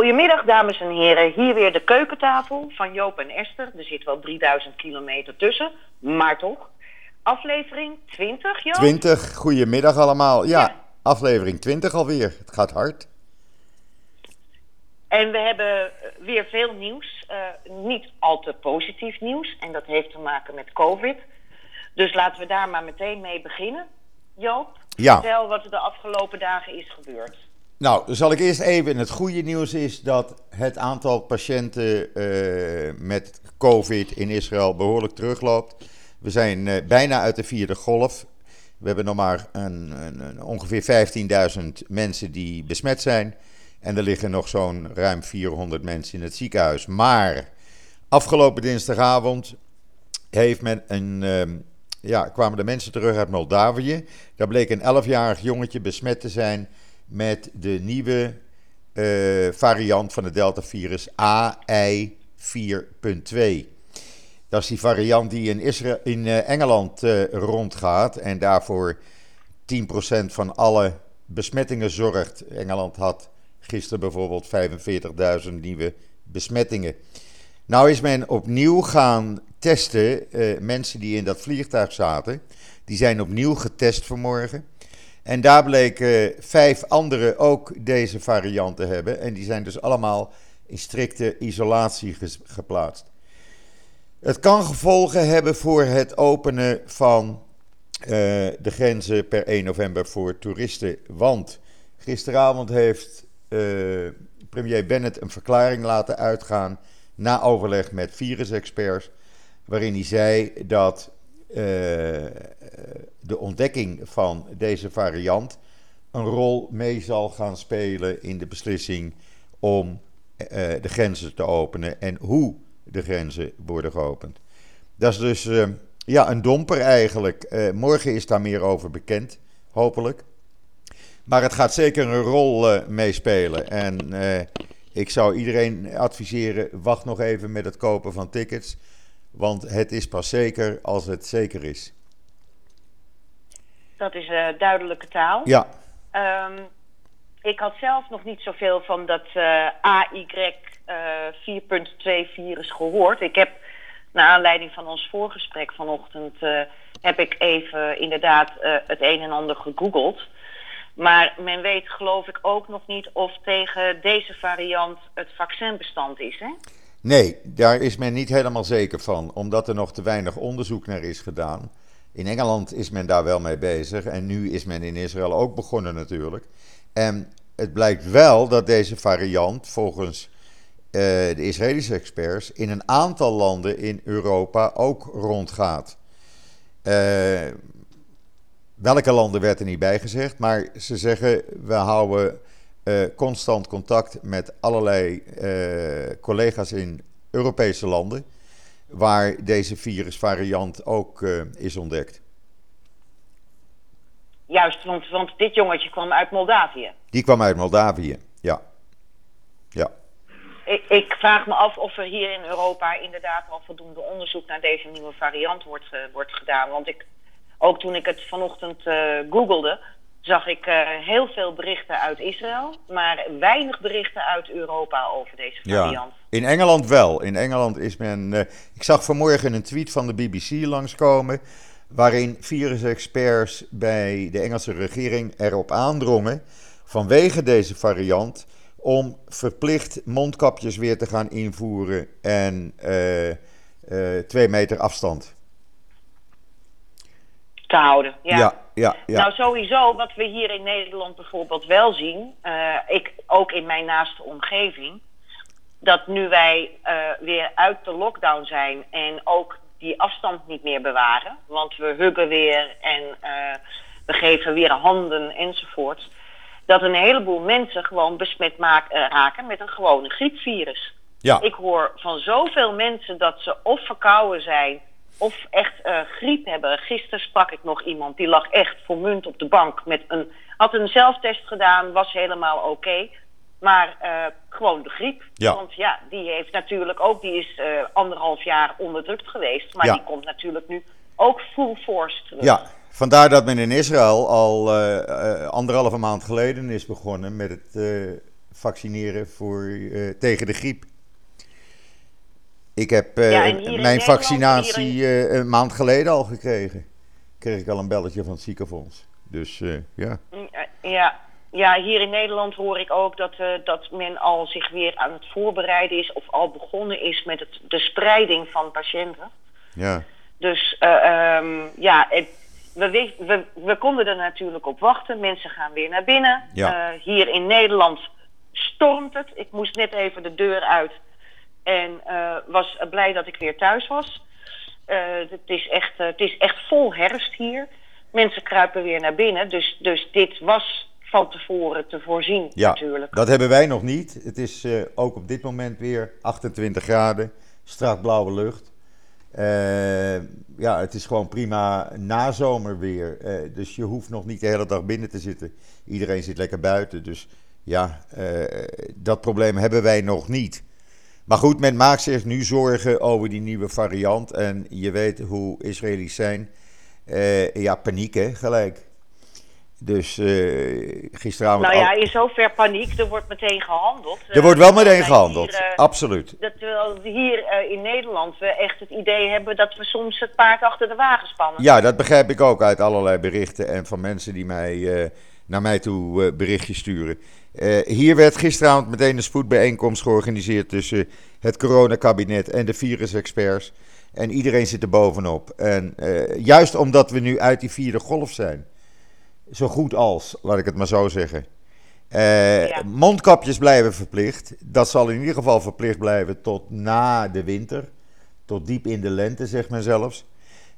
Goedemiddag, dames en heren. Hier weer de keukentafel van Joop en Esther. Er zit wel 3000 kilometer tussen, maar toch. Aflevering 20, Joop? 20, goedemiddag allemaal. Ja, Ja. aflevering 20 alweer. Het gaat hard. En we hebben eh, weer veel nieuws. Eh, niet al te positief nieuws. En dat heeft te maken met COVID. Dus laten we daar maar meteen mee beginnen. Joop, Ja. vertel wat er de afgelopen dagen is gebeurd. Nou, dan zal ik eerst even. Het goede nieuws is dat het aantal patiënten eh, met COVID in Israël behoorlijk terugloopt. We zijn eh, bijna uit de vierde golf. We hebben nog maar een, een, ongeveer 15.000 mensen die besmet zijn. En er liggen nog zo'n ruim 400 mensen in het ziekenhuis. Maar afgelopen dinsdagavond heeft men een, ehm, ja, kwamen de mensen terug uit Moldavië. Daar bleek een 11-jarig jongetje besmet te zijn met de nieuwe eh, variant van het Delta-virus AI4.2. Dat is die variant die in, Isra in eh, Engeland eh, rondgaat en daarvoor 10% van alle besmettingen zorgt. Engeland had gisteren bijvoorbeeld 45.000 nieuwe besmettingen. Nou is men opnieuw gaan testen. mensen die in dat vliegtuig zaten, die zijn opnieuw getest vanmorgen. En daar bleken vijf anderen ook deze variant te hebben. En die zijn dus allemaal in strikte isolatie geplaatst. Het kan gevolgen hebben voor het openen van eh, de grenzen per 1 november voor toeristen. Want gisteravond heeft eh, premier Bennett een verklaring laten uitgaan na overleg met virusexperts, waarin hij zei dat de ontdekking van deze variant een rol mee zal gaan spelen in de beslissing om eh, de grenzen te openen en hoe de grenzen worden geopend. Dat is dus eh, ja, een domper eigenlijk. Eh, morgen is daar meer over bekend, hopelijk. Maar het gaat zeker een rol eh, meespelen. En eh, ik zou iedereen adviseren: wacht nog even met het kopen van tickets. Want het is pas zeker als het zeker is. Dat is eh, duidelijke taal. Ja, Ehm, ik had zelf nog niet zoveel van dat eh AY eh 4.2 virus gehoord. Ik heb, naar aanleiding van ons voorgesprek vanochtend, eh, heb ik even inderdaad eh, het een en ander gegoogeld. Maar men weet geloof ik ook nog niet of tegen deze variant het vaccinbestand is. Hè? Nee, daar is men niet helemaal zeker van, omdat er nog te weinig onderzoek naar is gedaan. In Engeland is men daar wel mee bezig en nu is men in Israël ook begonnen natuurlijk. En het blijkt wel dat deze variant volgens eh, de Israëlische experts in een aantal landen in Europa ook rondgaat. Eh, welke landen werd er niet bij gezegd, maar ze zeggen we houden eh, constant contact met allerlei eh, collega's in Europese landen waar deze virusvariant ook eh, is ontdekt. Juist, want, want dit jongetje kwam uit Moldavië. Die kwam uit Moldavië, ja. Ja, Ik, ik vraag me af of er hier in Europa inderdaad al voldoende onderzoek naar deze nieuwe variant wordt, wordt gedaan. Want ik, ook toen ik het vanochtend googelde, zag ik eh, heel veel berichten uit Israël, maar weinig berichten uit Europa over deze variant. ja. In Engeland wel. In Engeland is men. eh, ik zag vanmorgen een tweet van de BBC langskomen. waarin virusexperts bij de Engelse regering erop aandrongen. vanwege deze variant. om verplicht mondkapjes weer te gaan invoeren. en eh, twee meter afstand. Te houden. Ja. ja, ja. ja. Nou, sowieso, wat we hier in Nederland bijvoorbeeld wel zien, eh, ik ook in mijn naaste omgeving, dat nu wij eh, weer uit de lockdown zijn en ook die afstand niet meer bewaren, want we huggen weer en eh, we geven weer handen enzovoort, dat een heleboel mensen gewoon besmet maak- raken met een gewone griepvirus. ja. Ik hoor van zoveel mensen dat ze of verkouden zijn of echt eh, griep hebben. Gisteren sprak ik nog iemand die lag echt voor munt op de bank met een had een zelftest gedaan, was helemaal oké. maar eh, gewoon de griep. Ja. Want ja, die heeft natuurlijk ook, die is eh, anderhalf jaar onderdrukt geweest. Maar Ja. die komt natuurlijk nu ook full force terug. Ja, vandaar dat men in Israël al anderhalve maand geleden is begonnen met het vaccineren voor, tegen de griep. Ik heb Ja, eh, mijn Nederland, vaccinatie hier eh, een maand geleden al gekregen. Kreeg ik al een belletje van het ziekenfonds. Dus eh, ja. Ja, ja, hier in Nederland hoor ik ook dat, dat men al zich weer aan het voorbereiden is of al begonnen is met het, de spreiding van patiënten. ja. Dus eh, ehm, ja, het- we, we, we, konden er natuurlijk op wachten. Mensen gaan weer naar binnen. Ja. Hier in Nederland stormt het. Ik moest net even de deur uit en eh, was blij dat ik weer thuis was. Eh, het, is echt, eh, het is echt vol herfst hier. Mensen kruipen weer naar binnen. Dus, dus dit was van tevoren te voorzien Ja, natuurlijk. dat hebben wij nog niet. Het is ook op dit moment weer 28 graden, strak blauwe lucht. Ja, het is gewoon prima nazomerweer. Eh, dus je hoeft nog niet de hele dag binnen te zitten. Iedereen zit lekker buiten. Dus ja, dat probleem hebben wij nog niet. Maar goed, men maakt zich nu zorgen over die nieuwe variant. En je weet hoe Israëli's zijn. Eh, ja, paniek hè, gelijk. Dus eh, gisteravond... Nou ja, in zover paniek. Er wordt meteen gehandeld. er wordt wel Eh, meteen gehandeld, hier, eh, absoluut. Dat terwijl hier in Nederland we echt het idee hebben dat we soms het paard achter de wagen spannen. Ja, dat begrijp ik ook uit allerlei berichten en van mensen die mij, naar mij toe berichtjes sturen. Eh, hier werd gisteravond meteen een spoedbijeenkomst georganiseerd tussen het coronakabinet en de virusexperts. En iedereen zit er bovenop. En eh, juist omdat we nu uit die vierde golf zijn, zo goed als, laat ik het maar zo zeggen. Eh, Ja. Mondkapjes blijven verplicht. Dat zal in ieder geval verplicht blijven tot na de winter. Tot diep in de lente, zegt men zelfs.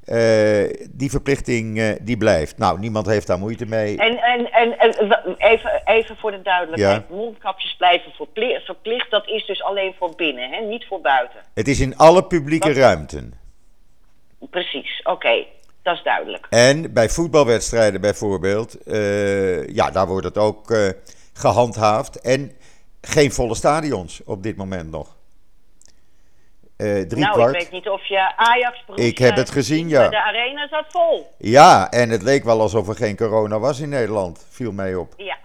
Eh, die verplichting eh, die blijft. Nou, niemand heeft daar moeite mee. En, en, en, en w- even, even voor de duidelijkheid. Ja. Mondkapjes blijven verpli- verplicht. Dat is dus alleen voor binnen, hè? niet voor buiten. Het is in alle publieke Wat? ruimten. Precies, oké. Dat is duidelijk. En bij voetbalwedstrijden bijvoorbeeld, eh, ja, daar wordt het ook eh, gehandhaafd. En geen volle stadions op dit moment nog. Eh drie nou, kwart. ik weet niet of je Ajax... Borussia- Ik heb het gezien, ja. De arena zat vol. Ja, en het leek wel alsof er geen corona was in Nederland. Viel mij op. Ja,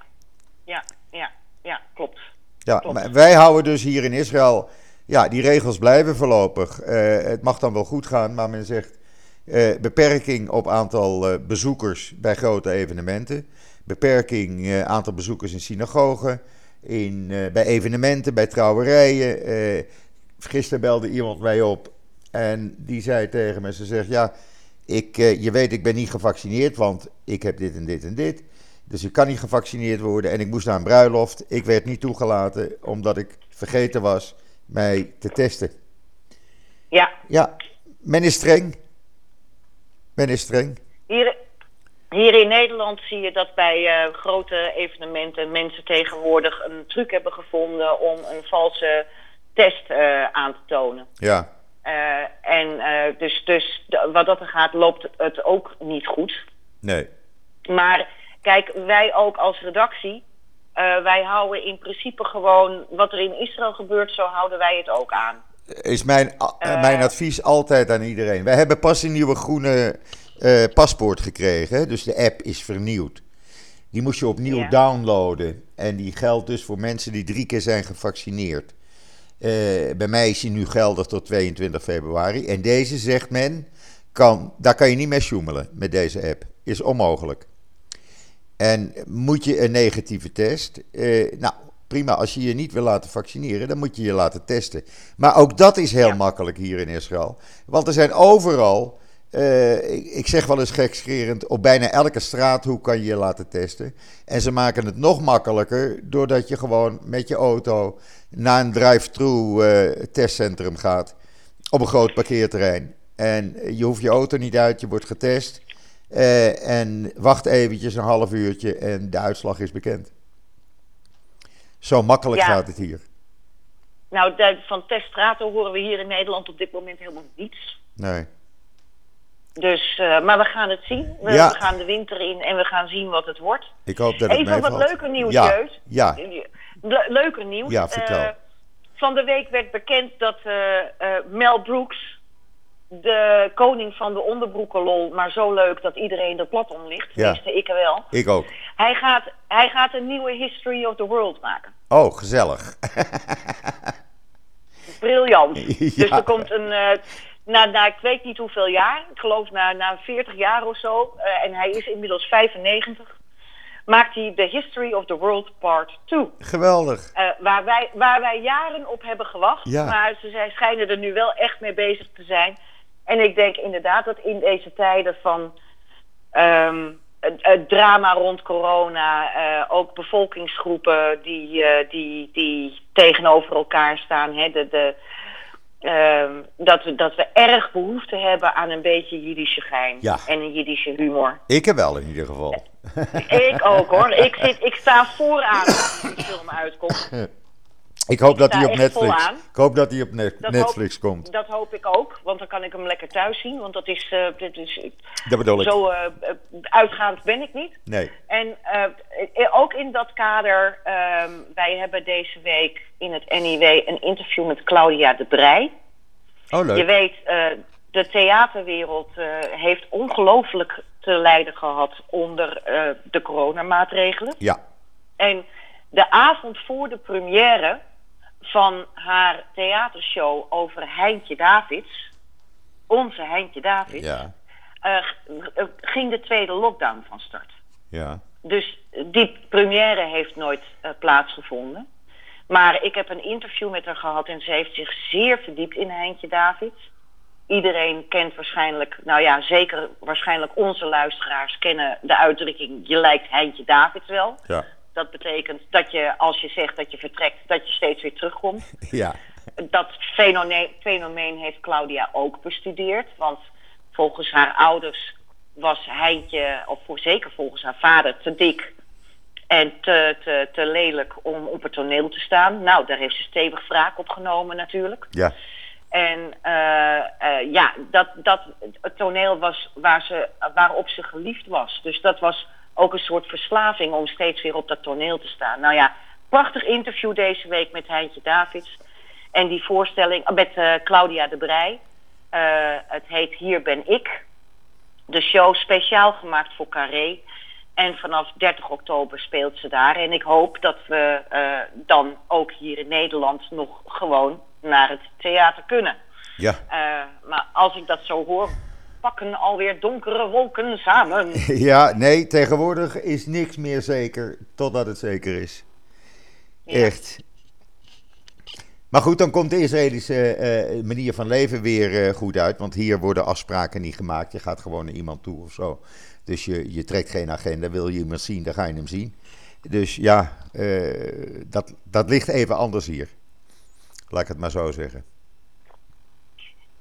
ja, ja, ja, klopt. Ja, Klopt. maar wij houden dus hier in Israël. Ja, die regels blijven voorlopig. Eh, het mag dan wel goed gaan, maar men zegt. eh, beperking op aantal bezoekers bij grote evenementen. Beperking aantal bezoekers in synagogen. In, bij evenementen, bij trouwerijen. Gisteren belde iemand mij op. En die zei tegen me: Ze zegt ja. Ik, eh, je weet, ik ben niet gevaccineerd, want ik heb dit en dit en dit. Dus ik kan niet gevaccineerd worden en ik moest naar een bruiloft. Ik werd niet toegelaten omdat ik vergeten was mij te testen. Ja, Ja, men is streng. Men is streng. Hier, hier in Nederland zie je dat bij eh, grote evenementen mensen tegenwoordig een truc hebben gevonden om een valse test eh, aan te tonen. Ja, Eh, en eh, dus, dus wat dat er gaat, loopt het ook niet goed. nee. Maar kijk, wij ook als redactie, wij houden in principe gewoon wat er in Israël gebeurt, zo houden wij het ook aan. Is mijn, mijn advies altijd aan iedereen. Wij hebben pas een nieuwe groene paspoort gekregen. Dus de app is vernieuwd. Die moest je opnieuw downloaden. En die geldt dus voor mensen die drie keer zijn gevaccineerd. Eh, bij mij is die nu geldig tot 22 februari. En deze zegt men, kan, daar kan je niet mee sjoemelen met deze app. Is onmogelijk. En moet je een negatieve test? Eh, nou, prima. Als je je niet wil laten vaccineren, dan moet je je laten testen. Maar ook dat is heel Ja. makkelijk hier in Israël. Want er zijn overal, eh, ik, ik zeg wel eens gekscherend, op bijna elke straathoek kan je je laten testen. En ze maken het nog makkelijker doordat je gewoon met je auto naar een drive-thru eh, testcentrum gaat. Op een groot parkeerterrein. En je hoeft je auto niet uit, je wordt getest. Eh, en wacht eventjes een half uurtje en de uitslag is bekend. Zo makkelijk Ja. gaat het hier. Nou, van teststraten horen we hier in Nederland op dit moment helemaal niets. Nee. Dus, eh, maar we gaan het zien. We, Ja. gaan de winter in en we gaan zien wat het wordt. Ik hoop dat het Even wat leuker nieuws, ja. Jeus. Ja, Le- leuker nieuws. Ja, vertel. Eh, van de week werd bekend dat eh, Mel Brooks de koning van de onderbroekenlol, maar zo leuk dat iedereen er plat om ligt. Ja. Tenminste, ik wel. Ik ook. Hij gaat, hij gaat een nieuwe History of the World maken. Oh, gezellig. Briljant. Ja. Dus er komt een, na, na ik weet niet hoeveel jaar, ik geloof na, na 40 jaar of zo, eh, en hij is inmiddels 95, maakt hij de History of the World Part 2. Geweldig. Eh, waar, wij, waar wij jaren op hebben gewacht. Ja. Maar ze zijn, schijnen er nu wel echt mee bezig te zijn. En ik denk inderdaad dat in deze tijden van ehm, het, het drama rond corona, eh, ook bevolkingsgroepen die, die, die tegenover elkaar staan, hè, de, de, ehm, dat, we, dat we erg behoefte hebben aan een beetje Jiddische gein Ja. en een Jiddische humor. Ik heb wel in ieder geval. Ik ook hoor. Ik, zit, ik sta vooraan als die film uitkomt. Ik hoop dat hij op Netflix. Ik hoop dat hij op Net- Dat Netflix hoop- komt. Dat hoop ik ook, want dan kan ik hem lekker thuis zien. Want dat is, eh, dit is Dat bedoel ik. zo eh, eh, uitgaand ben ik niet. Nee. En eh, eh, ook in dat kader, ehm, wij hebben deze week in het NIW een interview met Claudia de Brij. Oh, Je leuk. weet, eh, de theaterwereld eh, heeft ongelooflijk te lijden gehad onder eh, de coronamaatregelen. Ja. En de avond voor de première van haar theatershow over Heintje Davids, onze Heintje Davids, Ja. eh, eh, ging de tweede lockdown van start. Ja. Dus die première heeft nooit eh, plaatsgevonden. Maar ik heb een interview met haar gehad en ze heeft zich zeer verdiept in Heintje Davids. Iedereen kent waarschijnlijk, nou ja, zeker waarschijnlijk onze luisteraars kennen de uitdrukking je lijkt Heintje Davids wel. Ja. Dat betekent dat je, als je zegt dat je vertrekt, dat je steeds weer terugkomt. Ja. Dat fenomeen, fenomeen heeft Claudia ook bestudeerd. Want volgens haar ouders was Heintje, of voor, zeker volgens haar vader, te dik en te, te, te lelijk om op het toneel te staan. Nou, daar heeft ze stevig wraak op genomen natuurlijk. Ja. En eh, eh, ja, dat, dat, het toneel was waar ze, waarop ze geliefd was. Dus dat was ook een soort verslaving om steeds weer op dat toneel te staan. Nou ja, prachtig interview deze week met Heintje Davids. En die voorstelling eh, met eh, Claudia de Brij. Eh, het heet Hier ben ik. De show speciaal gemaakt voor Carré. En vanaf 30 oktober speelt ze daar. En ik hoop dat we dan ook hier in Nederland nog gewoon naar het theater kunnen. Ja. Maar als ik dat zo hoor, pakken alweer donkere wolken samen. Ja, nee, tegenwoordig is niks meer zeker totdat het zeker is. Ja. Echt. Maar goed, dan komt de Israëlische eh, manier van leven weer eh, goed uit. Want hier worden afspraken niet gemaakt. Je gaat gewoon naar iemand toe of zo. Dus je, je trekt geen agenda. Wil je iemand zien, dan ga je hem zien. Dus ja, eh, dat, dat ligt even anders hier. Laat ik het maar zo zeggen.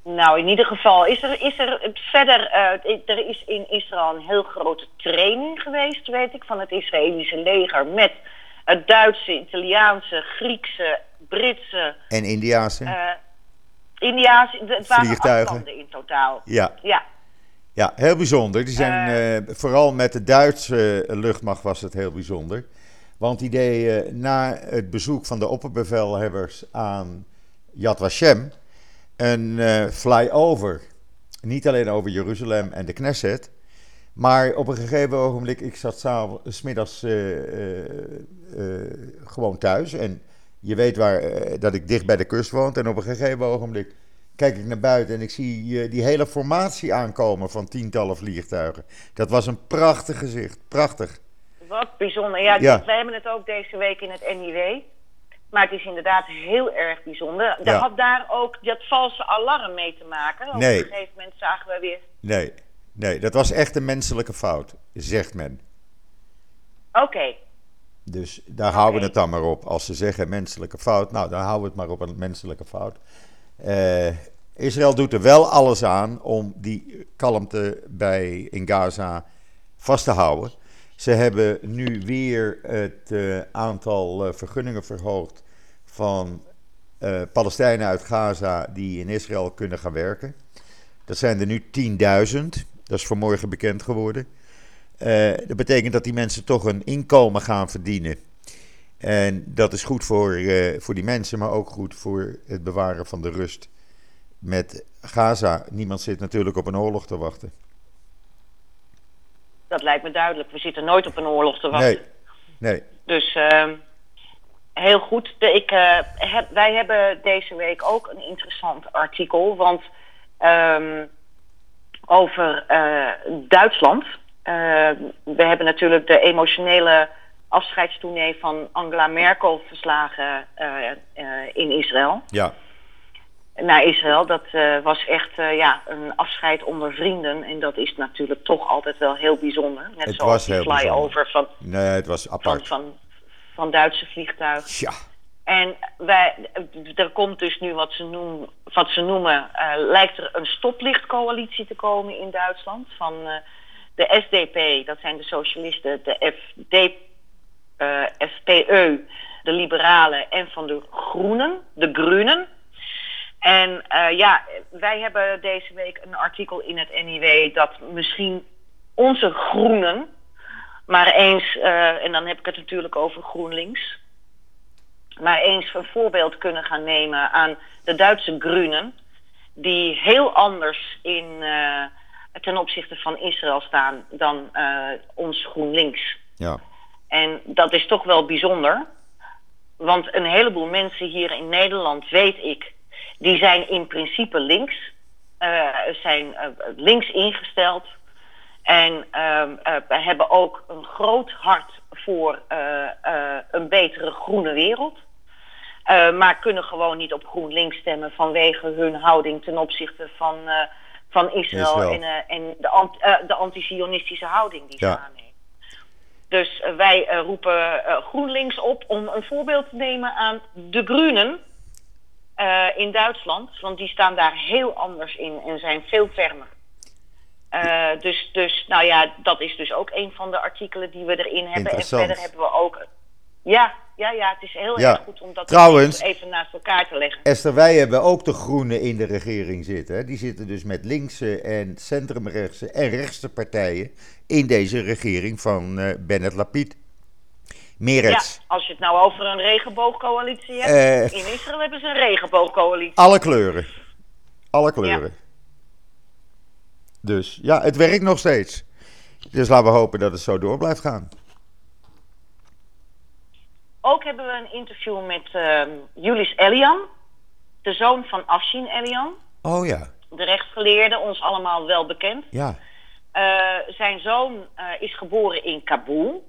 Nou, in ieder geval is er, is er verder. eh, er is in Israël een heel grote training geweest, weet ik, van het Israëlische leger. Met het Duitse, Italiaanse, Griekse, Britse, En Indiaanse? eh Indiaanse. Het waren Vliegtuigen. acht landen in totaal. ja. Ja, Ja, heel bijzonder. Die zijn, eh, vooral met de Duitse luchtmacht was het heel bijzonder. Want die deden na het bezoek van de opperbevelhebbers aan Yad Vashem een eh flyover. Niet alleen over Jeruzalem en de Knesset, maar op een gegeven ogenblik, ik zat s'avonds, 's middags eh, eh, eh, gewoon thuis. En je weet waar, dat ik dicht bij de kust woon. En op een gegeven ogenblik kijk ik naar buiten en ik zie die hele formatie aankomen van tientallen vliegtuigen. Dat was een prachtig gezicht, prachtig. wat bijzonder. Ja, Ja. wij hebben het ook deze week in het NIW. Maar het is inderdaad heel erg bijzonder. Ja. Er had daar ook dat valse alarm mee te maken. Op Nee. een gegeven moment zagen we weer Nee, nee, dat was echt een menselijke fout, zegt men. Oké, Dus daar houden we het dan maar op. Als ze zeggen menselijke fout, nou dan houden we het maar op een menselijke fout. Eh, Israël doet er wel alles aan om die kalmte bij in Gaza vast te houden. Ze hebben nu weer het eh, aantal eh, vergunningen verhoogd van eh, Palestijnen uit Gaza die in Israël kunnen gaan werken. Dat zijn er nu 10.000. Dat is vanmorgen bekend geworden. Dat betekent dat die mensen toch een inkomen gaan verdienen. En dat is goed voor, voor die mensen, maar ook goed voor het bewaren van de rust. Met Gaza. Niemand zit natuurlijk op een oorlog te wachten. Dat lijkt me duidelijk. We zitten nooit op een oorlog te wachten. Nee, nee. Dus uh, heel goed. De, ik, uh, heb, wij hebben deze week ook een interessant artikel. Want um, over uh, Duitsland. we hebben natuurlijk de emotionele afscheidstournee van Angela Merkel verslagen in Israël. Ja naar Israël. Dat uh, was echt uh, ja, een afscheid onder vrienden. En dat is natuurlijk toch altijd wel heel bijzonder. Net het zoals die flyover van, nee, het was apart. Van, van, van Duitse vliegtuigen. Ja. En wij, er komt dus nu wat ze noemen, wat ze noemen uh, lijkt er een stoplichtcoalitie te komen in Duitsland. Van de SDP, dat zijn de socialisten, de FD, FPE, de liberalen en van de groenen, de groenen. En uh, ja, wij hebben deze week een artikel in het NIW dat misschien onze groenen, maar eens, uh, en dan heb ik het natuurlijk over GroenLinks, maar eens een voorbeeld kunnen gaan nemen aan de Duitse groenen, die heel anders in, uh, ten opzichte van Israël staan dan ons GroenLinks. Ja. En dat is toch wel bijzonder, want een heleboel mensen hier in Nederland, weet ik, die zijn in principe links, uh, zijn uh, links ingesteld. En uh, hebben ook een groot hart voor een betere groene wereld. maar kunnen gewoon niet op GroenLinks stemmen vanwege hun houding ten opzichte van, van Israël, Israël. en, en de, ant, de anti-sionistische houding die Ja. ze aannemen. Dus wij roepen GroenLinks op om een voorbeeld te nemen aan de Groenen. Uh, in Duitsland, want die staan daar heel anders in en zijn veel fermer. Uh, dus, dus, nou ja, dat is dus ook een van de artikelen die we erin hebben. En verder hebben we ook. Ja, ja, ja, het is heel Ja. erg goed om dat Trouwens- even naast elkaar te leggen. Esther, wij hebben ook de groenen in de regering zitten. Hè? Die zitten dus met linkse en centrumrechtse en rechtse partijen in deze regering van eh Bennett Lapid. Ja, als je het nou over een regenboogcoalitie hebt. Eh. in Israël hebben ze een regenboogcoalitie. Alle kleuren. Alle kleuren. Dus ja, het werkt nog steeds. Dus laten we hopen dat het zo door blijft gaan. Ook hebben we een interview met ehm Julis Elian, de zoon van Afshin Elian, Oh ja, de rechtsgeleerde, ons allemaal wel bekend. ja. Uh, zijn zoon uh, is geboren in Kabul.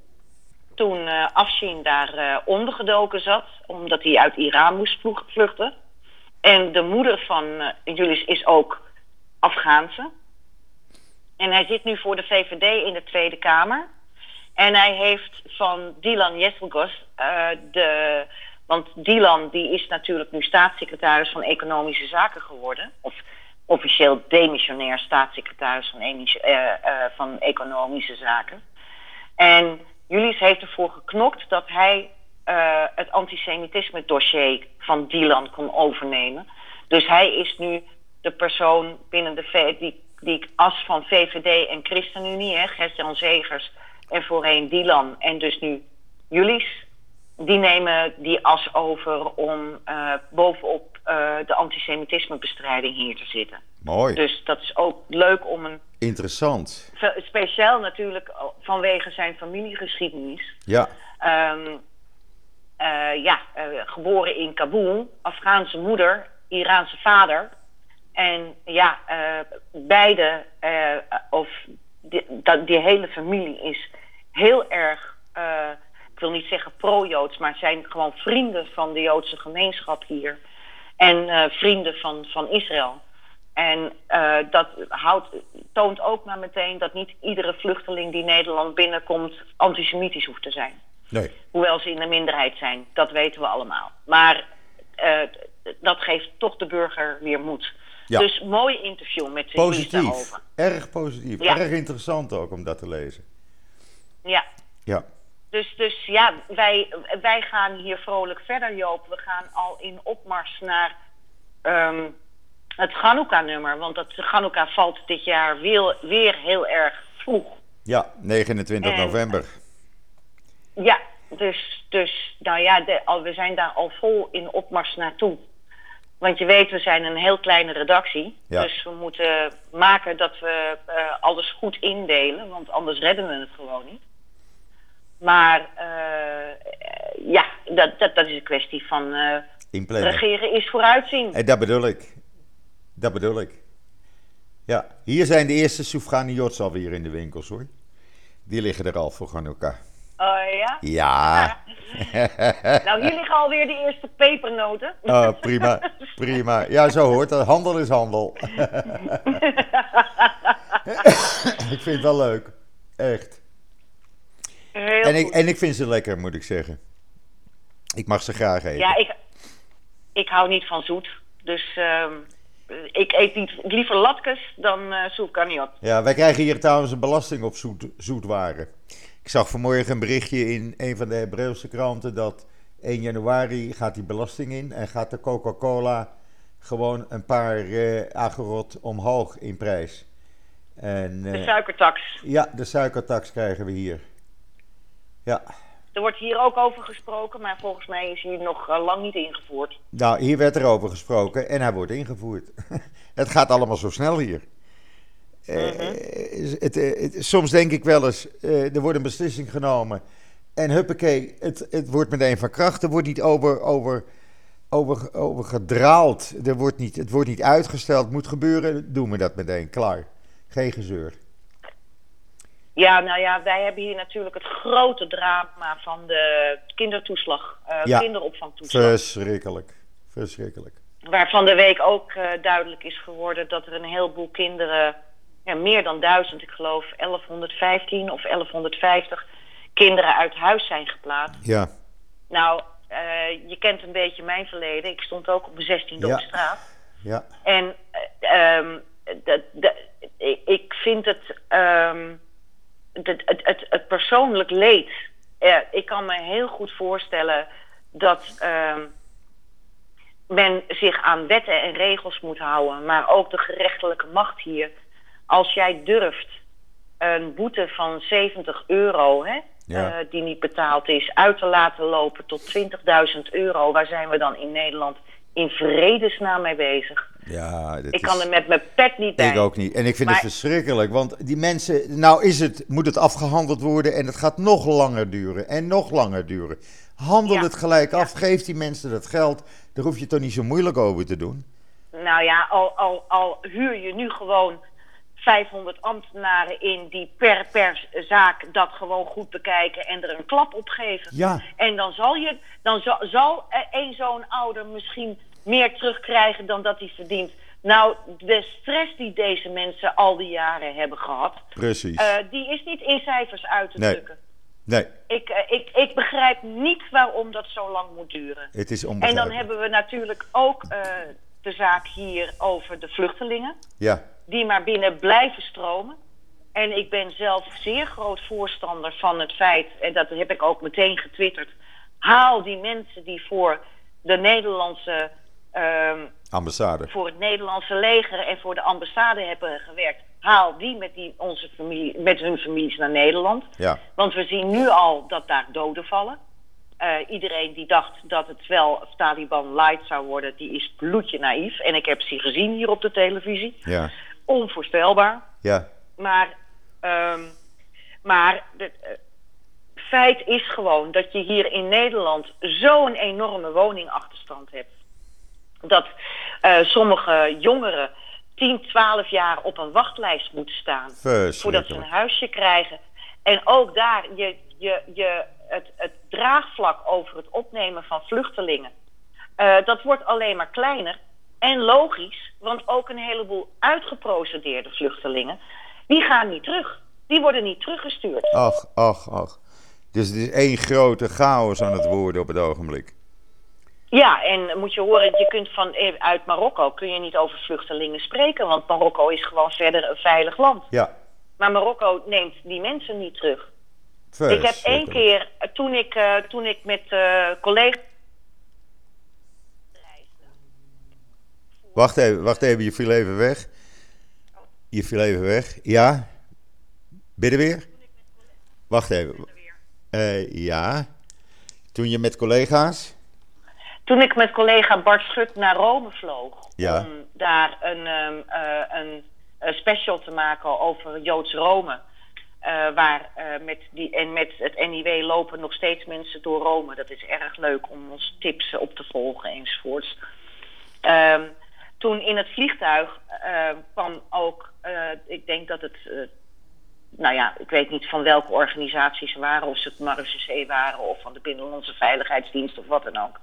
Toen uh, Afshin daar ondergedoken zat, omdat hij uit Iran moest vluchten. En de moeder van Julius is ook Afghaanse. En hij zit nu voor de VVD in de Tweede Kamer. En hij heeft van Dylan Jesselgos, de, want Dylan die is natuurlijk nu staatssecretaris van Economische Zaken geworden. Of officieel demissionair staatssecretaris van, uh, uh, van Economische Zaken. En Julius heeft ervoor geknokt dat hij uh, het antisemitisme dossier van Dylan kon overnemen. Dus hij is nu de persoon binnen de v die, die as van VVD en ChristenUnie, Gert-Jan Zegers en voorheen Dylan en dus nu Julius, die nemen die as over om uh, bovenop uh, de antisemitismebestrijding hier te zitten. Mooi. Dus dat is ook leuk om een. Interessant. Speciaal natuurlijk vanwege zijn familiegeschiedenis. Ja. Um, uh, ja, uh, geboren in Kabul, Afghaanse moeder, Iraanse vader. En ja, uh, beide, of die, dat, die hele familie is heel erg, ik wil niet zeggen pro-Joods, maar zijn gewoon vrienden van de Joodse gemeenschap hier. En vrienden van, van Israël. En uh, dat houdt, toont ook maar meteen dat niet iedere vluchteling die Nederland binnenkomt antisemitisch hoeft te zijn. Nee. Hoewel ze in de minderheid zijn, dat weten we allemaal. Maar uh, dat geeft toch de burger weer moed. Ja. Dus mooi interview met jullie Positief. daarover. Erg positief. Ja. Erg interessant ook om dat te lezen. Ja. Ja. Dus, dus ja, wij, wij gaan hier vrolijk verder, Joop. We gaan al in opmars naar um, het Chanukka-nummer. Want dat Chanukka valt dit jaar weer, weer heel erg vroeg. Ja, 29 En- november. Ja, dus, dus nou ja, de, al, we zijn daar al vol in opmars naartoe. Want je weet, we zijn een heel kleine redactie. Ja. Dus we moeten maken dat we eh, alles goed indelen. Want anders redden we het gewoon niet. Maar eh, ja, dat, dat, dat is een kwestie van Inplannen. regeren is vooruitzien. En dat bedoel ik. Dat bedoel ik. Ja, hier zijn de eerste Soufganiots alweer in de winkels hoor. Die liggen er al voor Hanukkah. Oh ja? Ja. Nou, hier liggen alweer de eerste pepernoten. Oh, prima, prima. Ja, zo hoort dat. Handel is handel. ik vind het wel leuk. Echt. Heel En ik, goed. en ik vind ze lekker, moet ik zeggen. Ik mag ze graag eten. Ja, ik, ik hou niet van zoet. Dus ehm, ik eet niet, liever latkes dan soep carniot. Ja, wij krijgen hier trouwens een belasting op zoet, zoetwaren. Ik zag vanmorgen een berichtje in een van de Hebreeuwse kranten dat 1 januari gaat die belasting in en gaat de Coca-Cola gewoon een paar agerot omhoog in prijs. En De eh, suikertax. ja, de suikertax krijgen we hier. Ja, Er wordt hier ook over gesproken, maar volgens mij is hier nog eh, lang niet ingevoerd. nou hier werd er over gesproken en hij wordt ingevoerd. het gaat allemaal zo snel hier. Eh, het, eh, het- soms denk ik wel eens, er wordt een beslissing genomen. En huppakee, het, het wordt meteen van kracht. Er wordt niet over, over, over, over gedraald. Er wordt niet, het wordt niet uitgesteld. Moet gebeuren, doen we dat meteen. Klaar. Geen gezeur. Ja, nou ja, wij hebben hier natuurlijk het grote drama van de kindertoeslag, eh, Ja. kinderopvangtoeslag. Verschrikkelijk. Verschrikkelijk. Waar van de week ook eh, duidelijk is geworden dat er een heleboel kinderen, ja, meer dan duizend, ik geloof 1115 of 1150 kinderen uit huis zijn geplaatst. Ja, Nou, eh, je kent een beetje mijn verleden. Ik stond ook op mijn zestiende Ja. op straat. ja, En eh, ehm, dat, dat, ik- ik vind het, ehm, het, het, het, het persoonlijk leed. eh, ik kan me heel goed voorstellen dat ehm, men zich aan wetten en regels moet houden, maar ook de gerechtelijke macht hier. Als jij durft een boete van 70 euro, hè, Ja. eh, die niet betaald is, uit te laten lopen tot 20.000 euro, waar zijn we dan in Nederland in vredesnaam mee bezig? ja. Ik is... kan er met mijn pet niet bij. Ik ook niet. En ik vind Maar- het verschrikkelijk. Want die mensen. Nou is het, moet het afgehandeld worden. En het gaat nog langer duren. En nog langer duren. Handel Ja. het gelijk Ja. af. Geef die mensen dat geld. Daar hoef je toch niet zo moeilijk over te doen. Nou ja, al, al, al huur je nu gewoon 500 ambtenaren in die per, per zaak dat gewoon goed bekijken en er een klap op geven. Ja. En dan zal, je, dan zal, zal één zo'n ouder misschien meer terugkrijgen dan dat hij verdient. Nou, de stress die deze mensen al die jaren hebben gehad, Precies. eh, die is niet in cijfers uit te Nee. drukken. nee, Ik, eh, ik, ik begrijp niet waarom dat zo lang moet duren. het is En dan hebben we natuurlijk ook eh, de zaak hier over de vluchtelingen, Ja, die maar binnen blijven stromen. En ik ben zelf zeer groot voorstander van het feit, en dat heb ik ook meteen getwitterd, haal die mensen die voor de Nederlandse, ehm, ambassade. voor het Nederlandse leger en voor de ambassade hebben gewerkt, haal die met, die onze familie, met hun families naar Nederland. Ja, Want we zien nu al dat daar doden vallen. Eh, iedereen die dacht dat het wel Taliban light zou worden, die is bloedje naïef. En ik heb ze gezien hier op de televisie. ja, Onvoorstelbaar. ja. Maar, ehm, maar het eh, feit is gewoon dat je hier in Nederland zo'n enorme woningachterstand hebt. Dat eh, sommige jongeren 10, 12 jaar op een wachtlijst moeten staan voordat ze een huisje krijgen. En ook daar, je, je, je, het, het draagvlak over het opnemen van vluchtelingen, eh, dat wordt alleen maar kleiner. En logisch, want ook een heleboel uitgeprocedeerde vluchtelingen, die gaan niet terug. Die worden niet teruggestuurd. Ach, ach, ach. Dus het is één grote chaos aan het worden op het ogenblik. Ja, en moet je horen, je kunt van, eh, uit Marokko kun je niet over vluchtelingen spreken, want Marokko is gewoon verder een veilig land. Ja, Maar Marokko neemt die mensen niet terug. Ik heb één keer, eh, toen ik, eh, toen ik met collega's. Wacht even, wacht even, je viel even weg. Je viel even weg. Ja? Ben je er weer? Wacht even. Ja. Toen je met collega's? Toen ik met collega Bart Schut naar Rome vloog Ja. om daar een, ehm, eh, een, special te maken over Joods Rome. eh, waar eh, met die, en met het NIW lopen nog steeds mensen door Rome. Dat is erg leuk om ons tips op te volgen enzovoorts. Ehm, toen in het vliegtuig kwam ook, ik denk dat het, nou ja, ik weet niet van welke organisaties ze waren, of ze het Marechaussee waren of van de Binnenlandse Veiligheidsdienst of wat dan ook.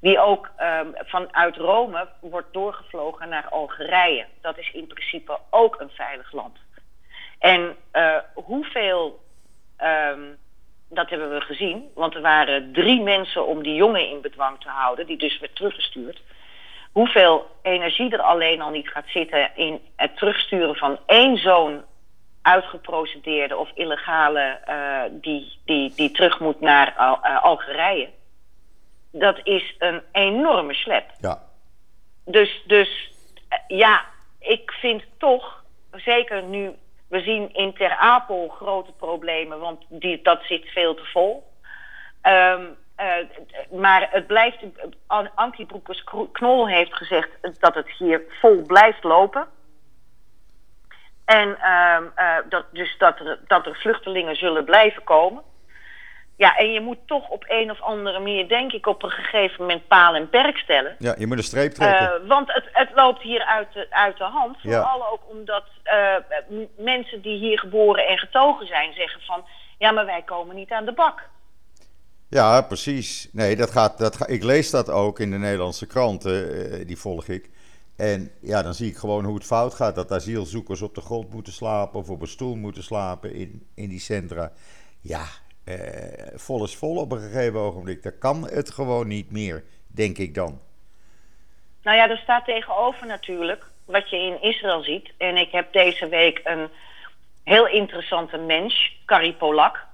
Die ook ehm, vanuit Rome wordt doorgevlogen naar Algerije. Dat is in principe ook een veilig land. En eh, hoeveel, ehm, dat hebben we gezien, want er waren drie mensen om die jongen in bedwang te houden, die dus werd teruggestuurd. Hoeveel energie er alleen al niet gaat zitten in het terugsturen van één zo'n uitgeprocedeerde of illegale eh, die, die, die terug moet naar eh, Algerije. Dat is een enorme slep. Ja. Dus, dus eh, ja, ik vind toch, zeker nu, we zien in Ter Apel grote problemen, want die, dat zit veel te vol. Ehm, eh, maar het blijft, An- Ankie Broekers-Knol heeft gezegd dat het hier vol blijft lopen. En ehm, eh, dat, dus dat er, dat er vluchtelingen zullen blijven komen. Ja, en je moet toch op een of andere manier, denk ik, op een gegeven moment paal en perk stellen. ja, je moet een streep trekken. Eh, want het, het loopt hier uit de, uit de hand. Ja. Vooral ook omdat eh, mensen die hier geboren en getogen zijn zeggen van... ja, maar wij komen niet aan de bak. Ja, precies. Nee, dat gaat, dat ga, ik lees dat ook in de Nederlandse kranten, eh, die volg ik. En ja, dan zie ik gewoon hoe het fout gaat. Dat asielzoekers op de grond moeten slapen of op een stoel moeten slapen in, in die centra. Ja, eh, vol is vol op een gegeven ogenblik. Dat kan het gewoon niet meer, denk ik dan. Nou ja, er staat tegenover natuurlijk wat je in Israël ziet. En ik heb deze week een heel interessante mens, Carrie Polak.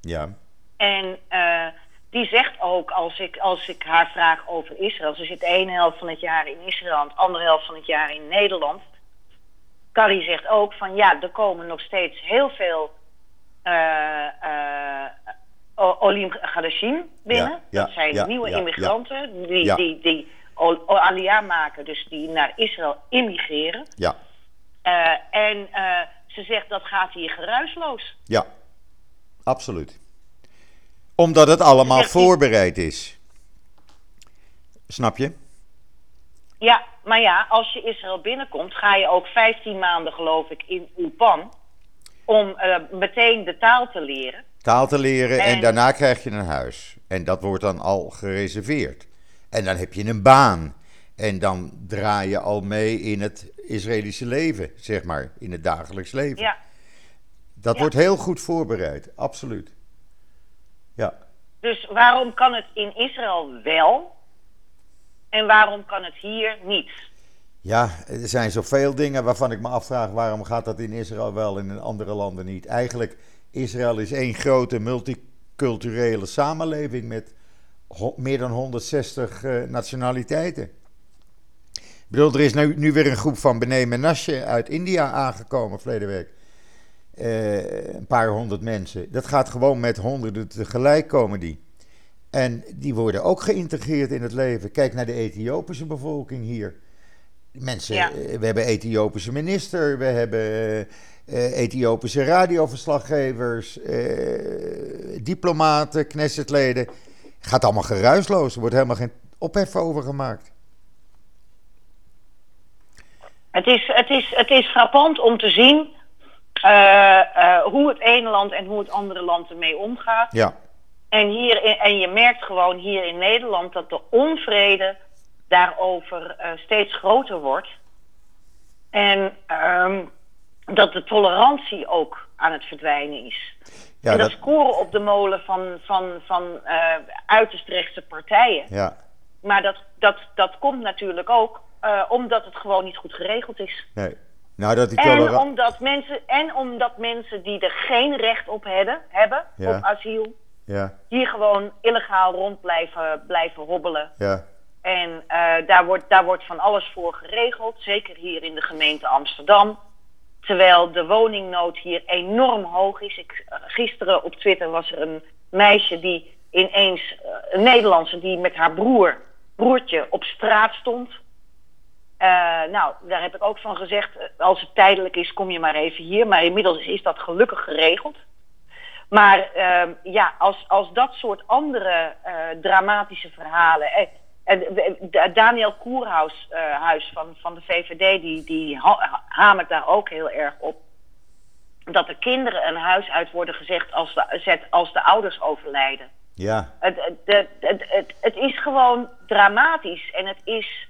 Ja, En eh, die zegt ook, als ik, als ik haar vraag over Israël... ze zit ene helft van het jaar in Israël... de andere helft van het jaar in Nederland. Carrie zegt ook van ja, er komen nog steeds heel veel... eh eh, Olim Gadashim binnen. Dat zijn nieuwe immigranten die, die, die Aliyah maken, dus die naar Israël immigreren. ja, Eh, en ze zegt dat gaat hier geruisloos. ja. Absoluut. Omdat het allemaal voorbereid is. Snap je? Ja, maar ja, als je Israël binnenkomt, ga je ook 15 maanden, geloof ik, in Ulpan. Om eh, meteen de taal te leren. taal te leren en, En- daarna krijg je een huis. En dat wordt dan al gereserveerd. En dan heb je een baan. En dan draai je al mee in het Israëlische leven, zeg maar, in het dagelijks leven. Ja, dat ja. wordt heel goed voorbereid, absoluut. Ja, dus waarom kan het in Israël wel en waarom kan het hier niet? Ja, er zijn zoveel dingen waarvan ik me afvraag waarom gaat dat in Israël wel en in andere landen niet. Eigenlijk, Israël is één grote multiculturele samenleving met meer dan 160 eh, nationaliteiten. Ik bedoel, er is nu, nu weer een groep van Bene Menashe uit India aangekomen verleden week. Eh, een paar honderd mensen. Dat gaat gewoon met honderden tegelijk komen die. En die worden ook geïntegreerd in het leven. Kijk naar de Ethiopische bevolking hier. Mensen, Ja. eh, we hebben Ethiopische minister, we hebben eh, Ethiopische radioverslaggevers, eh, diplomaten, Knessetleden. Gaat allemaal geruisloos, er wordt helemaal geen ophef over gemaakt. Het is, het is, het is frappant om te zien hoe het ene land en hoe het andere land ermee omgaat. Ja, En, hier in- en je merkt gewoon hier in Nederland dat de onvrede daarover eh, steeds groter wordt. En ehm, dat de tolerantie ook aan het verdwijnen is. ja, en dat, dat, scoren op de molen van, van, van eh, uiterst rechtse partijen. ja, Maar dat, dat, dat komt natuurlijk ook eh, omdat het gewoon niet goed geregeld is. nee. Nou, dat die En omdat, mensen, en omdat mensen die er geen recht op hebben, hebben Ja. op asiel, Ja, hier gewoon illegaal rond blijven, blijven hobbelen. ja, En eh, daar, wordt, daar wordt van alles voor geregeld, zeker hier in de gemeente Amsterdam. Terwijl de woningnood hier enorm hoog is. Ik, eh, gisteren op Twitter was er een meisje die ineens, eh, een Nederlandse, die met haar broer broertje op straat stond. Nou, daar heb ik ook van gezegd, als het tijdelijk is, kom je maar even hier. Maar inmiddels is dat gelukkig geregeld. Maar uh, ja, als, als dat soort andere dramatische verhalen. En Daniel Koerhuis huis van, van de VVD, die, die hamert daar ook heel erg op. Dat de kinderen een huis uit worden gezegd als de, als de ouders overlijden. Ja. Het, het, het, het, het is gewoon dramatisch en het is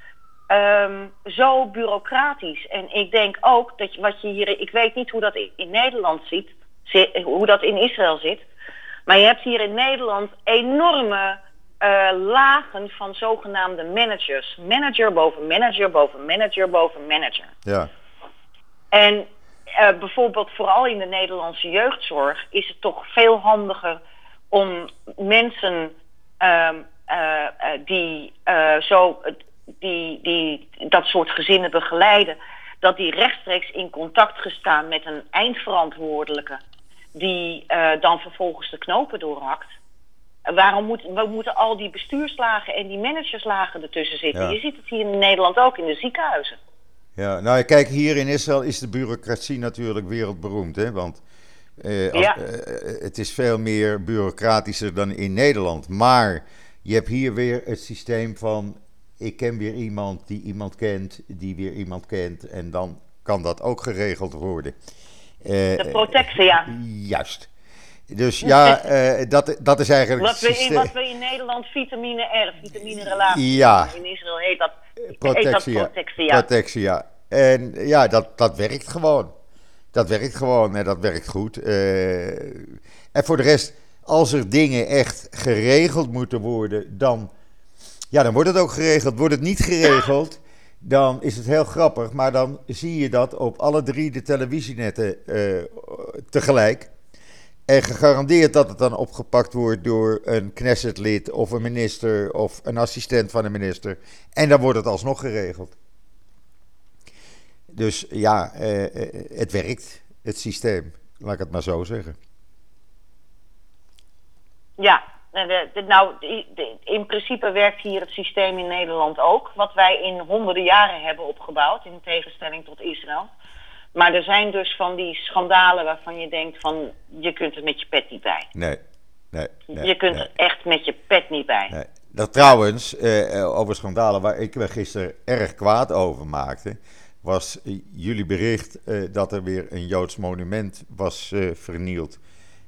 um, zo bureaucratisch. En ik denk ook dat wat je hier. Ik weet niet hoe dat in, Nederland ziet, hoe dat in Israël zit. Maar je hebt hier in Nederland enorme uh, lagen van zogenaamde managers. Manager boven manager boven manager boven manager. Ja. En uh, bijvoorbeeld vooral in de Nederlandse jeugdzorg is het toch veel handiger om mensen um, uh, die zo die, die dat soort gezinnen begeleiden, dat die rechtstreeks in contact gestaan met een eindverantwoordelijke, die dan vervolgens de knopen doorhakt. Waarom moet, we moeten al die bestuurslagen en die managerslagen ertussen zitten? Je ziet het hier in Nederland ook in de ziekenhuizen. Ja, nou kijk, hier in Israël is de bureaucratie natuurlijk wereldberoemd, hè? Want als, ja. uh, het is veel meer bureaucratischer dan in Nederland. Maar je hebt hier weer het systeem van ik ken weer iemand die iemand kent, die weer iemand kent. En dan kan dat ook geregeld worden. Uh, de protectie, ja. Juist. Dus ja, uh, dat, dat is eigenlijk. Wat we, in, wat we in Nederland vitamine R, vitamine relatie. Ja. In Israël heet dat protectie. Heet dat protectie. En ja, dat, dat werkt gewoon. Dat werkt gewoon en dat werkt goed. Uh, en voor de rest, als er dingen echt geregeld moeten worden, dan ja, dan wordt het ook geregeld. Wordt het niet geregeld, dan is het heel grappig. Maar dan zie je dat op alle drie de televisienetten uh, tegelijk. En gegarandeerd dat het dan opgepakt wordt door een Knessetlid of een minister of een assistent van een minister. En dan wordt het alsnog geregeld. Dus ja, uh, het werkt, het systeem. Laat ik het maar zo zeggen. Ja, nou, in principe werkt hier het systeem in Nederland ook. Wat wij in honderden jaren hebben opgebouwd, in tegenstelling tot Israël. Maar er zijn dus van die schandalen waarvan je denkt van... je kunt er met je pet niet bij. Nee, nee. nee je kunt nee. er echt met je pet niet bij. Nee. Dat trouwens, eh, over schandalen waar ik me gisteren erg kwaad over maakte... was jullie bericht eh, dat er weer een Joods monument was eh, vernield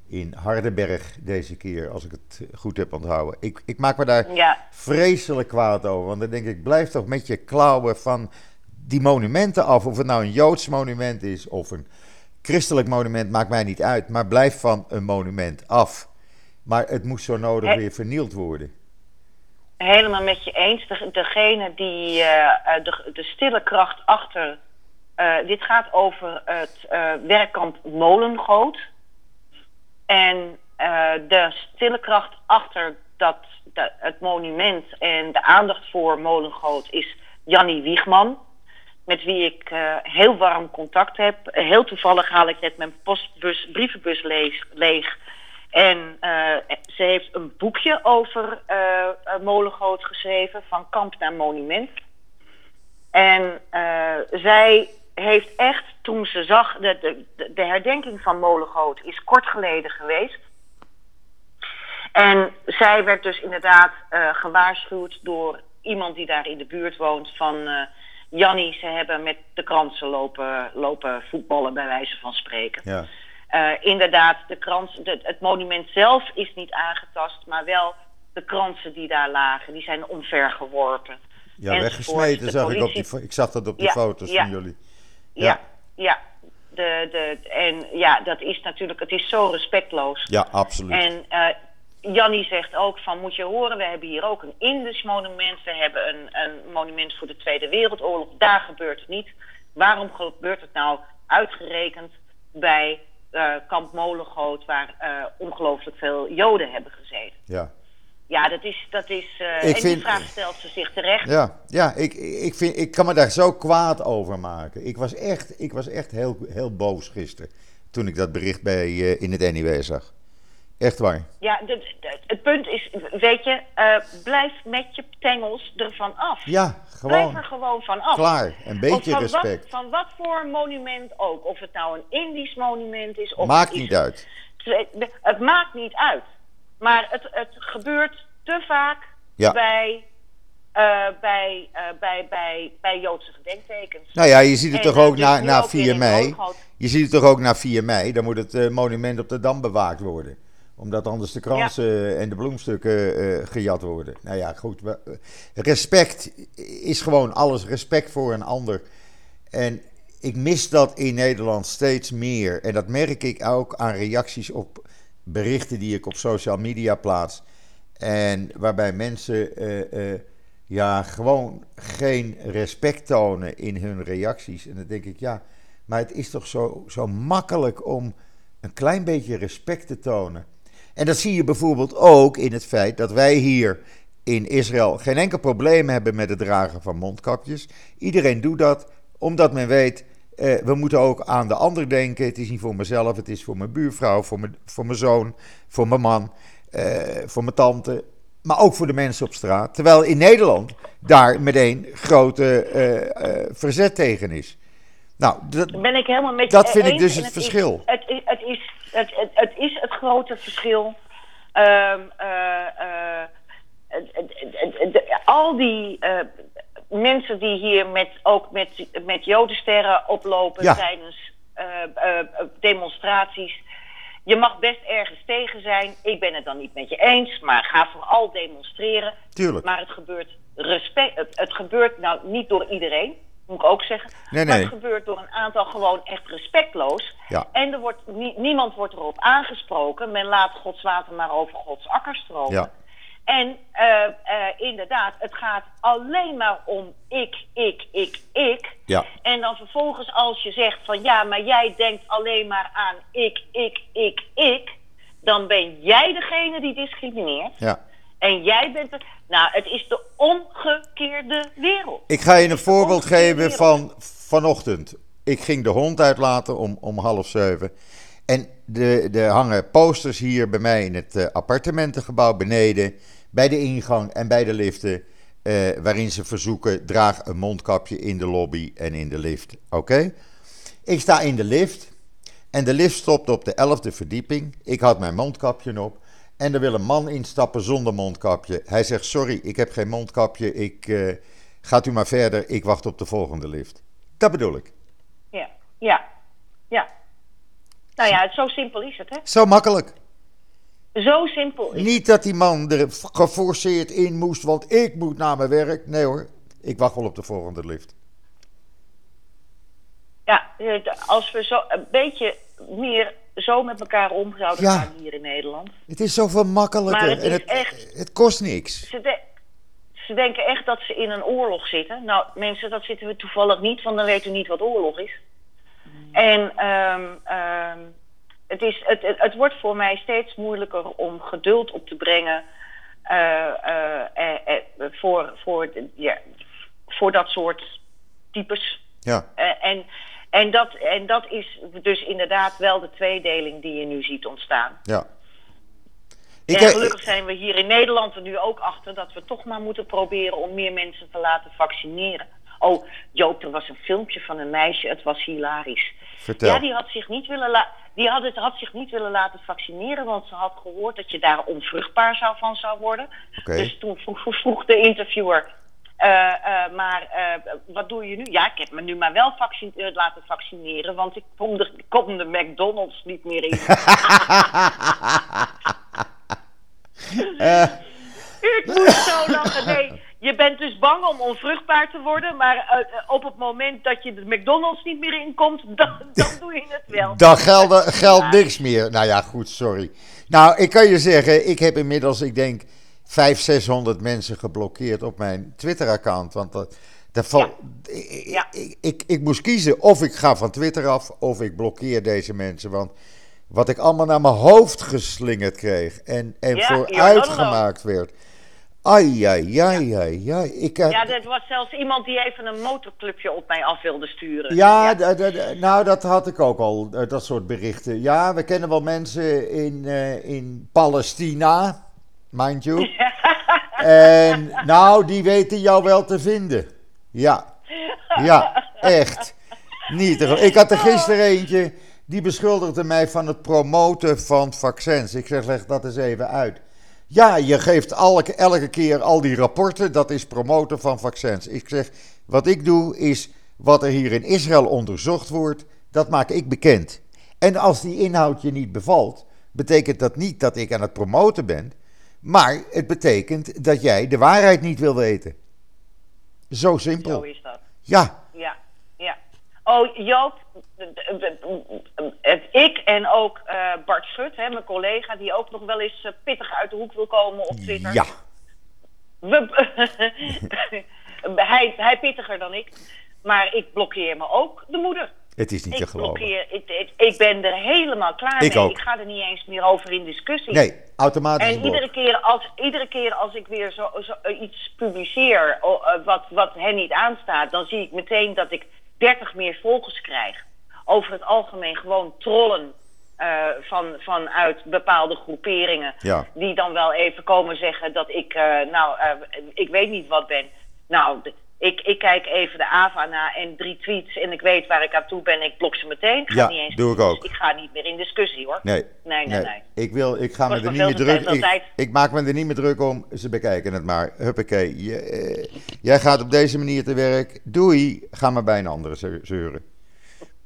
in Hardenberg deze keer, als ik het goed heb onthouden. Ik, ik maak me daar ja. vreselijk kwaad over. Want dan denk ik, blijf toch met je klauwen van die monumenten af. Of het nou een Joods monument is of een christelijk monument, maakt mij niet uit. Maar blijf van een monument af. Maar het moest zo nodig He weer vernield worden. Helemaal met je eens. De, degene die uh, de, de stille kracht achter. Uh, dit gaat over het werkkamp Molengoot en uh, de stille kracht achter dat, dat, het monument en de aandacht voor Molengoot is Jannie Wiegman. Met wie ik uh, heel warm contact heb. Heel toevallig haal ik net mijn postbus, brievenbus leeg. En uh, ze heeft een boekje over Molengoot geschreven, van kamp naar monument. En zij heeft echt, toen ze zag, de, de, de herdenking van Molengoot is kort geleden geweest. En zij werd dus inderdaad uh, gewaarschuwd door iemand die daar in de buurt woont van... Jannie, ze hebben met de kransen lopen, lopen voetballen, bij wijze van spreken. Ja. Uh, inderdaad, de krans, de, het monument zelf is niet aangetast, maar wel de kransen die daar lagen, die zijn omvergeworpen. Ja, weggesmeten zag ik op die Ik zag dat op ja, foto's ja. van jullie. Ja, ja. De, de, en ja, dat is natuurlijk, het is zo respectloos. Ja, absoluut. En uh, Jannie zegt ook van, moet je horen, we hebben hier ook een Indisch monument. We hebben een, een monument voor de Tweede Wereldoorlog. Daar gebeurt het niet. Waarom gebeurt het nou uitgerekend bij uh, kamp Molengoot, waar uh, ongelooflijk veel Joden hebben gezeten? Ja. Ja, dat is. Dat is uh, en vind, die vraag stelt ze zich terecht. Ja, ja ik, ik, vind, ik kan me daar zo kwaad over maken. Ik was echt, ik was echt heel, heel boos gisteren. Toen ik dat bericht bij, in het NIW zag. Echt waar. Ja, de- de- het punt is, weet je, eh, blijf met je tengels ervan af. Ja, Blijf gewoon. er gewoon van af. Klaar. Een beetje van respect. Wat, van wat voor monument ook. Of het nou een Indisch monument is. Of Maakt niet uit. Het, het maakt niet uit. Maar het, het gebeurt te vaak Ja. bij, eh, bij, eh, bij, bij, bij Joodse gedenktekens. Nou ja, je ziet het En, toch ook dus na, na ook weer 4 in mei. Je ziet het toch ook na 4 mei. Dan moet het monument op de Dam bewaakt worden. Omdat anders de kransen en de bloemstukken eh, gejat worden. Nou ja, goed. eh, respect is gewoon alles. Respect voor een ander. En ik mis dat in Nederland steeds meer. En dat merk ik ook aan reacties op berichten die ik op social media plaats. En waarbij mensen eh, ja, gewoon geen respect tonen in hun reacties. En dan denk ik, ja, maar het is toch zo, zo makkelijk om een klein beetje respect te tonen. En dat zie je bijvoorbeeld ook in het feit dat wij hier in Israël geen enkel probleem hebben met het dragen van mondkapjes. Iedereen doet dat omdat men weet, eh, we moeten ook aan de ander denken. Het is niet voor mezelf, het is voor mijn buurvrouw, voor mijn, voor mijn zoon, voor mijn man, eh, voor mijn tante. Maar ook voor de mensen op straat. Terwijl in Nederland daar meteen grote eh, verzet tegen is. Nou, dat, ben ik helemaal met je Dat vind ik dus het verschil. Is, het, het, is, het, het, het is het grote verschil. Ehm, eh, eh, al die eh, mensen die hier met, ook met, met jodensterren oplopen Ja. tijdens demonstraties. Je mag best ergens tegen zijn. Ik ben het dan niet met je eens, maar ga vooral demonstreren. tuurlijk. Maar het gebeurt, respect, het, het gebeurt nou niet door iedereen, moet ik ook zeggen. Nee, Maar nee. het gebeurt door een aantal gewoon echt respectloos. Ja. En er wordt, nie- niemand wordt erop aangesproken. Men laat Gods water maar over Gods akker stromen. Ja. En eh, eh, inderdaad, het gaat alleen maar om ik, ik, ik, ik. Ja. En dan vervolgens als je zegt van ja, maar jij denkt alleen maar aan ik, ik, ik, ik. Dan ben jij degene die discrimineert. Ja. En jij bent er. Nou, het is de omgekeerde wereld. Ik ga je een de voorbeeld geven wereld. van vanochtend. Ik ging de hond uitlaten om, om half zeven. En de- er hangen posters hier bij mij in het eh, appartementengebouw beneden. Bij de ingang en bij de liften. eh, waarin ze verzoeken: draag een mondkapje in de lobby en in de lift. Oké? Ik sta in de lift. En de lift stopt op de 11e verdieping. Ik had mijn mondkapje op. En er wil een man instappen zonder mondkapje. Hij zegt: Sorry, ik heb geen mondkapje. Ik, eh, gaat u maar verder. Ik wacht op de volgende lift. Dat bedoel ik. Ja, ja, ja. Nou ja, zo simpel is het, hè? Zo makkelijk. Zo simpel is Niet dat die man er geforceerd in moest, want ik moet naar mijn werk. Nee hoor, ik wacht wel op de volgende lift. Ja, eh, als we zo een beetje meer zo met elkaar om zouden Ja. gaan hier in Nederland. Het is zoveel makkelijker. Maar het en het, echt- het kost niks. Ze, de- ze denken echt dat ze in een oorlog zitten. Nou, mensen, dat zitten we toevallig niet, want dan weten we niet wat oorlog is. En ehm, ehm, het, is, het, het, het wordt voor mij steeds moeilijker om geduld op te brengen eh, eh, eh, eh, voor, voor, ja, voor dat soort types. Ja, Eh, en, en, dat, en dat is dus inderdaad wel de tweedeling die je nu ziet ontstaan. ja. Ik, en eh, gelukkig zijn we hier in Nederland er nu ook achter dat we toch maar moeten proberen om meer mensen te laten vaccineren. Oh, Joop, er was een filmpje van een meisje, het was hilarisch. vertel. Ja, die had zich niet willen, la- die had het, had zich niet willen laten vaccineren, want ze had gehoord dat je daar onvruchtbaar zou van zou worden. Dus toen vroeg de interviewer, eh, eh, maar eh, wat doe je nu? Ja, ik heb me nu maar wel laten vaccineren, want ik kom de, ik kom de McDonald's niet meer in. Ik moest zo lachen. Nee, je bent dus bang om onvruchtbaar te worden, maar op het moment dat je de McDonald's niet meer inkomt, dan, dan doe je het wel. dan geldt, geldt niks meer. Nou ja, goed, sorry. Nou, ik kan je zeggen, ik heb inmiddels, ik denk, 500, 600 mensen geblokkeerd op mijn Twitter-account. Want dat, dat val- ik, Ja. ik, ik, ik moest kiezen of ik ga van Twitter af of ik blokkeer deze mensen. Want wat ik allemaal naar mijn hoofd geslingerd kreeg en, en Ja, you're vooruit not alone. gemaakt werd. Ai, ai, ai, ai, ai. Ik, Ja, er was zelfs iemand die even een motorclubje op mij af wilde sturen. Ja, nou dat had ik ook al, eh, dat soort berichten. Ja, we kennen wel mensen in, eh, in Palestina, mind you. En nou, die weten jou wel te vinden. Ja, ja, echt. Niet. Ik had er gisteren eentje, die beschuldigde mij van het promoten van vaccins. Ik zeg, leg dat eens even uit. Ja, je geeft elke, elke keer al die rapporten, dat is promoten van vaccins. Ik zeg, wat ik doe is, wat er hier in Israël onderzocht wordt, dat maak ik bekend. En als die inhoud je niet bevalt, betekent dat niet dat ik aan het promoten ben, maar het betekent dat jij de waarheid niet wil weten. Zo Zo simpel. is dat. Ja, Ja, ja. Oh, Joop, ik en ook eh, Bart Schut, hè, mijn collega, die ook nog wel eens eh, pittig uit de hoek wil komen op Twitter. ja, We, hij, hij pittiger dan ik. Maar ik blokkeer me ook de moeder. Het is niet te Ik geloven. blokkeer, ik, ik, ik ben er helemaal klaar Ik mee. ook. Ik ga er niet eens meer over in discussie. Nee, automatisch En iedere keer, als, iedere keer als ik weer zo, zo, iets publiceer eh, wat, wat hen niet aanstaat, dan zie ik meteen dat ik 30 meer volgers krijg. Over het algemeen gewoon trollen eh, van, vanuit bepaalde groeperingen. Ja. Die dan wel even komen zeggen dat ik, eh, nou, ik weet niet wat ben. Nou, ik, ik kijk even de AVA na en drie tweets en ik weet waar ik aan toe ben. Ik blok ze meteen. Ik ga Ja, niet eens doe ik ook. Ik ga niet meer in discussie hoor. Nee, Nee, nee, nee. Ik, wil, ik ga me er niet meer druk ik, ik maak me er niet meer druk om. Ze bekijken het maar. Huppakee. Je, eh, jij gaat op deze manier te werk. Doei. Ga maar bij een andere zeu- zeuren.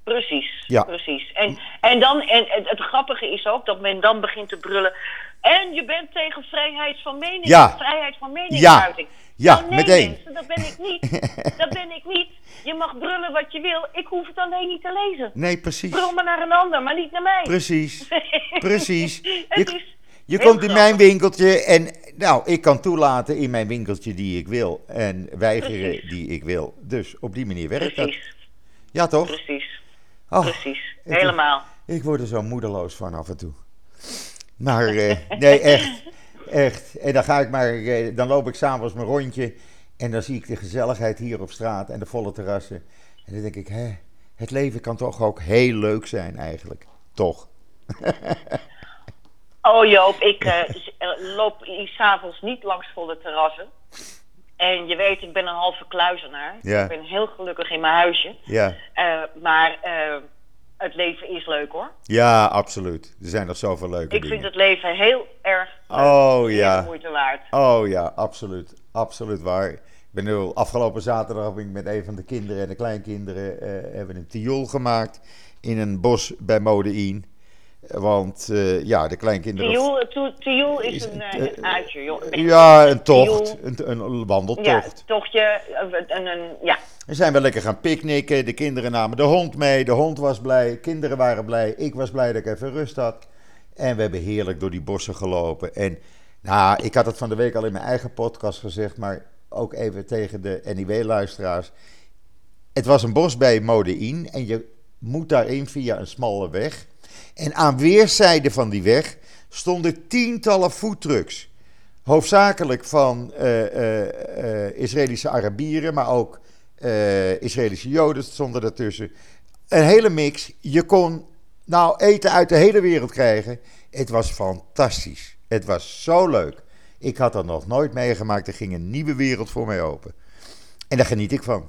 Precies, Ja. precies. En, en, dan, en het, het grappige is ook dat men dan begint te brullen. En je bent tegen vrijheid van mening, Ja. vrijheid van meningsuiting. Ja, Nou, nee, meteen. Mensen, dat ben ik niet. dat ben ik niet. Je mag brullen wat je wil. Ik hoef het alleen niet te lezen. Nee, precies. Brul maar naar een ander, maar niet naar mij. Precies. Precies. Het Je, is je komt in mijn winkeltje en nou, ik kan toelaten in mijn winkeltje die ik wil. En weigeren Precies. die ik wil. Dus op die manier werkt dat. Precies, Ja, toch? precies, Oh, precies. ik- Helemaal. Ik word er zo moedeloos van af en toe. Maar eh, nee, echt. Echt. En dan ga ik maar, eh, dan loop ik s'avonds mijn rondje. En dan zie ik de gezelligheid hier op straat en de volle terrassen. En dan denk ik, hè, het leven kan toch ook heel leuk zijn eigenlijk. Toch? Oh Joop, ik eh, loop s'avonds niet langs volle terrassen. En je weet, ik ben een halve kluizenaar. Ja. Ik ben heel gelukkig in mijn huisje. Ja. Maar het leven is leuk hoor. Ja, absoluut. Er zijn nog zoveel leuke Ik dingen. vind het leven heel erg leuk. Oh ja. moeite waard. Oh ja, absoluut. Absoluut waar. Ik ben nu afgelopen zaterdag ben ik met een van de kinderen en de kleinkinderen eh, hebben een tiool gemaakt in een bos bij Modein. Want eh, ja, de kleinkinderen. Tiool, is een, een uitje, joh. Ja, een tocht. Een, een Ja, wandeltocht. tochtje. Een, een, ja. We zijn wel lekker gaan picknicken. De kinderen namen de hond mee. De hond was blij. Kinderen waren blij. Ik was blij dat ik even rust had. En we hebben heerlijk door die bossen gelopen. En nou, ik had het van de week al in mijn eigen podcast gezegd. Maar ook even tegen de NIW-luisteraars. Het was een bos bij Modein. En je moet daarin via een smalle weg. En aan weerszijden van die weg stonden tientallen foodtrucks. Hoofdzakelijk van eh, Israëlische Arabieren, maar ook eh, Israëlische Joden stonden ertussen. Een hele mix. Je kon nou eten uit de hele wereld krijgen. Het was fantastisch. Het was zo leuk. Ik had dat nog nooit meegemaakt. Er ging een nieuwe wereld voor mij open. En daar geniet ik van.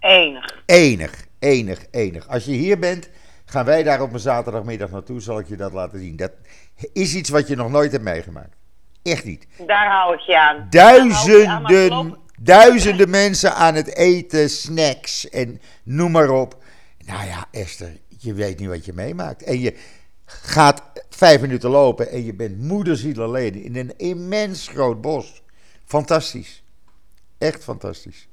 Enig. Enig, enig, enig. Als je hier bent, gaan wij daar op een zaterdagmiddag naartoe. Zal ik je dat laten zien. Dat is iets wat je nog nooit hebt meegemaakt. Echt niet. Daar hou ik je aan. Duizenden, duizenden mensen aan het eten, snacks en noem maar op. Nou ja, Esther, je weet niet wat je meemaakt. En je gaat vijf minuten lopen en je bent moederziel alleen in een immens groot bos. Fantastisch. Echt fantastisch.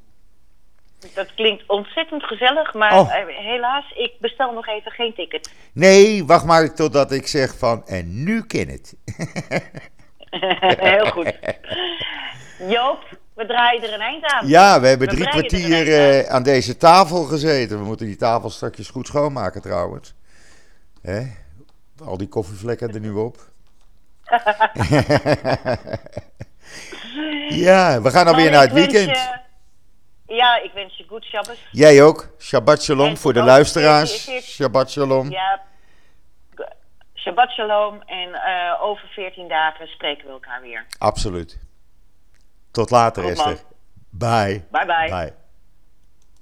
Dat klinkt ontzettend gezellig, maar Oh. eh, helaas, ik bestel nog even geen ticket. Nee, wacht maar totdat ik zeg van, en nu ken het. Heel goed. Joop, we draaien er een eind aan. Ja, we hebben We drie er kwartier eh, aan deze tafel gezeten. We moeten die tafel straks goed schoonmaken trouwens. Hè? Al die koffievlekken er nu op. Ja, we gaan alweer Man, naar het weekend. je- ja, ik wens je goed Shabbos. Jij ook. Shabbat shalom voor de ook luisteraars. 14, 14. Shabbat shalom. Ja, Shabbat shalom. En eh, over 14 dagen spreken we elkaar weer. Absoluut. Tot later, Goed. Esther. Bye. Bye bye. Bye.